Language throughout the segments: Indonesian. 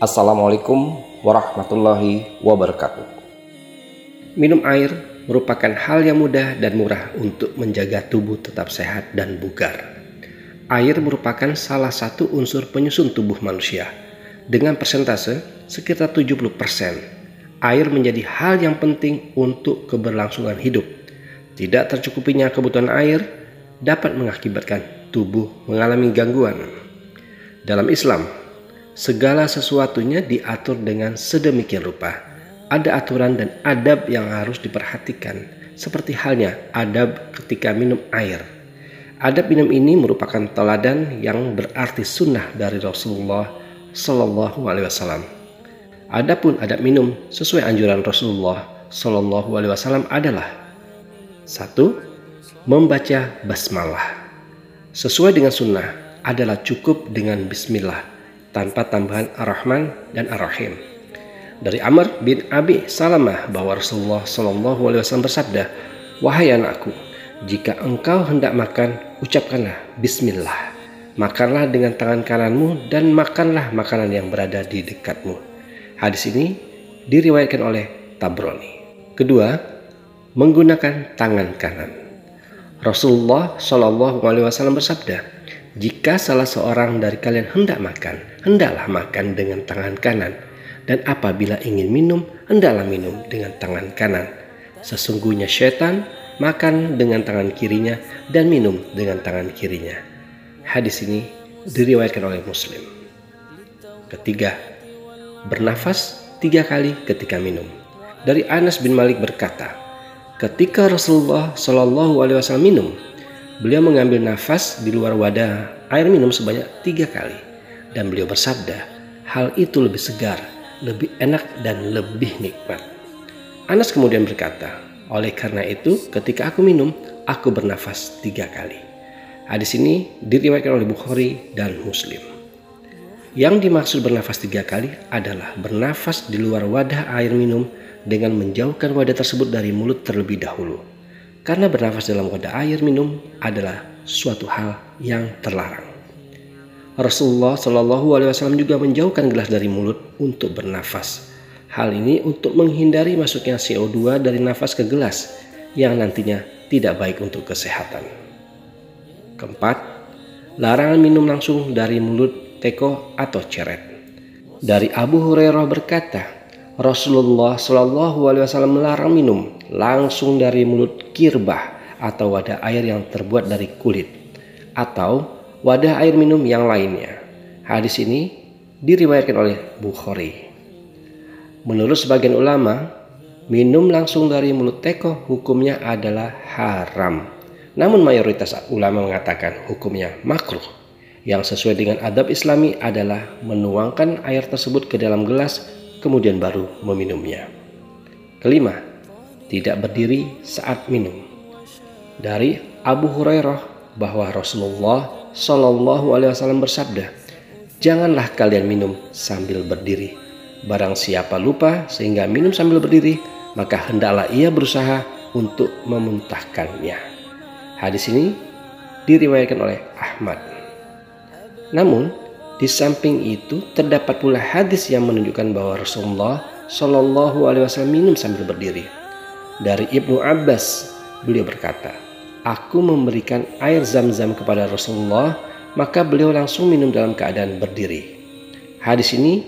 Assalamualaikum warahmatullahi wabarakatuh. Minum air merupakan hal yang mudah dan murah untuk menjaga tubuh tetap sehat dan bugar. Air merupakan salah satu unsur penyusun tubuh manusia. Dengan persentase sekitar 70%, air menjadi hal yang penting untuk keberlangsungan hidup. Tidak tercukupinya kebutuhan air dapat mengakibatkan tubuh mengalami gangguan. Dalam Islam, segala sesuatunya diatur dengan sedemikian rupa. Ada aturan dan adab yang harus diperhatikan, seperti halnya adab ketika minum air. Adab minum ini merupakan teladan yang berarti sunnah dari Rasulullah Shallallahu Alaihi Wasallam. Adapun adab minum sesuai anjuran Rasulullah Shallallahu Alaihi Wasallam adalah satu, membaca basmalah. Sesuai dengan sunnah adalah cukup dengan Bismillah tanpa tambahan Ar-Rahman dan Ar-Rahim. Dari Amr bin Abi Salamah bahwa Rasulullah Shallallahu Alaihi Wasallam bersabda, wahai anakku, jika engkau hendak makan, ucapkanlah Bismillah. Makanlah dengan tangan kananmu dan makanlah makanan yang berada di dekatmu. Hadis ini diriwayatkan oleh Tabroni. Kedua, menggunakan tangan kanan. Rasulullah Shallallahu Alaihi Wasallam bersabda, jika salah seorang dari kalian hendak makan, hendaklah makan dengan tangan kanan. Dan apabila ingin minum, hendaklah minum dengan tangan kanan. Sesungguhnya setan makan dengan tangan kirinya dan minum dengan tangan kirinya. Hadis ini diriwayatkan oleh Muslim. Ketiga, bernafas tiga kali ketika minum. Dari Anas bin Malik berkata, ketika Rasulullah Shallallahu Alaihi Wasallam minum, Beliau mengambil nafas di luar wadah air minum sebanyak tiga kali. Dan beliau bersabda, hal itu lebih segar, lebih enak dan lebih nikmat. Anas kemudian berkata, oleh karena itu ketika aku minum, aku bernafas tiga kali. Hadis ini diriwayatkan oleh Bukhari dan Muslim. Yang dimaksud bernafas tiga kali adalah bernafas di luar wadah air minum dengan menjauhkan wadah tersebut dari mulut terlebih dahulu karena bernafas dalam wadah air minum adalah suatu hal yang terlarang. Rasulullah Shallallahu Alaihi Wasallam juga menjauhkan gelas dari mulut untuk bernafas. Hal ini untuk menghindari masuknya CO2 dari nafas ke gelas yang nantinya tidak baik untuk kesehatan. Keempat, larangan minum langsung dari mulut teko atau ceret. Dari Abu Hurairah berkata, Rasulullah Shallallahu Alaihi Wasallam melarang minum langsung dari mulut kirbah atau wadah air yang terbuat dari kulit atau wadah air minum yang lainnya. Hadis ini diriwayatkan oleh Bukhari. Menurut sebagian ulama, minum langsung dari mulut teko hukumnya adalah haram. Namun mayoritas ulama mengatakan hukumnya makruh. Yang sesuai dengan adab islami adalah menuangkan air tersebut ke dalam gelas kemudian baru meminumnya. Kelima, tidak berdiri saat minum. Dari Abu Hurairah bahwa Rasulullah Shallallahu Alaihi Wasallam bersabda, janganlah kalian minum sambil berdiri. Barang siapa lupa sehingga minum sambil berdiri, maka hendaklah ia berusaha untuk memuntahkannya. Hadis ini diriwayatkan oleh Ahmad. Namun, di samping itu terdapat pula hadis yang menunjukkan bahwa Rasulullah Shallallahu Alaihi Wasallam minum sambil berdiri. Dari Ibnu Abbas, beliau berkata, Aku memberikan air zam-zam kepada Rasulullah, maka beliau langsung minum dalam keadaan berdiri. Hadis ini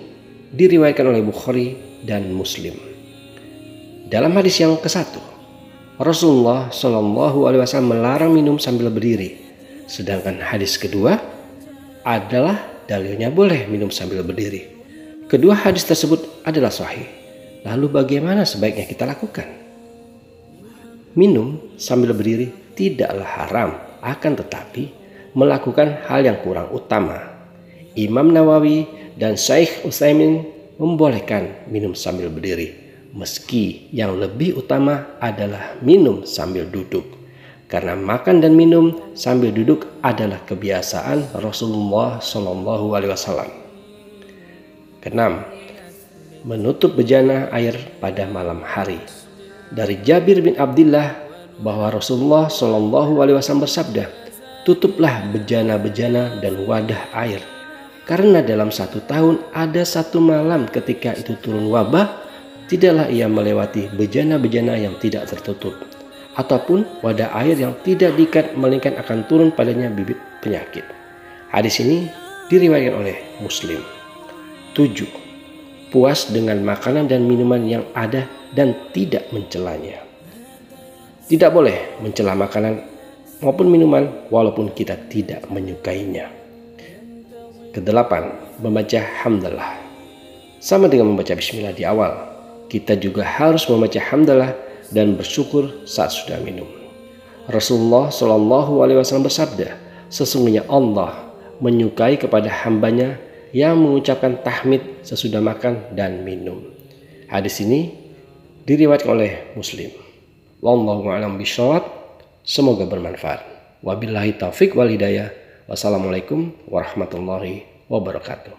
diriwayatkan oleh Bukhari dan Muslim. Dalam hadis yang ke satu, Rasulullah Shallallahu Alaihi Wasallam melarang minum sambil berdiri. Sedangkan hadis kedua adalah dalilnya boleh minum sambil berdiri. Kedua hadis tersebut adalah sahih. Lalu bagaimana sebaiknya kita lakukan? Minum sambil berdiri tidaklah haram, akan tetapi melakukan hal yang kurang utama. Imam Nawawi dan Syekh Utsaimin membolehkan minum sambil berdiri, meski yang lebih utama adalah minum sambil duduk. Karena makan dan minum sambil duduk adalah kebiasaan Rasulullah Shallallahu Alaihi Wasallam. Keenam, menutup bejana air pada malam hari dari Jabir bin Abdullah bahwa Rasulullah Shallallahu Alaihi Wasallam bersabda, tutuplah bejana-bejana dan wadah air Karena dalam satu tahun ada satu malam ketika itu turun wabah, tidaklah ia melewati bejana-bejana yang tidak tertutup, ataupun wadah air yang tidak diikat melainkan akan turun padanya bibit penyakit. Hadis ini diriwayatkan oleh Muslim. 7. Puas dengan makanan dan minuman yang ada dan tidak mencelanya. Tidak boleh mencela makanan maupun minuman walaupun kita tidak menyukainya. Kedelapan, membaca hamdalah. Sama dengan membaca bismillah di awal, kita juga harus membaca hamdalah dan bersyukur saat sudah minum. Rasulullah Shallallahu Alaihi Wasallam bersabda, sesungguhnya Allah menyukai kepada hambanya yang mengucapkan tahmid sesudah makan dan minum. Hadis ini diriwayatkan oleh Muslim. Wallahu a'lam bishawab. Semoga bermanfaat. Wabillahi taufik wal hidayah. Wassalamualaikum warahmatullahi wabarakatuh.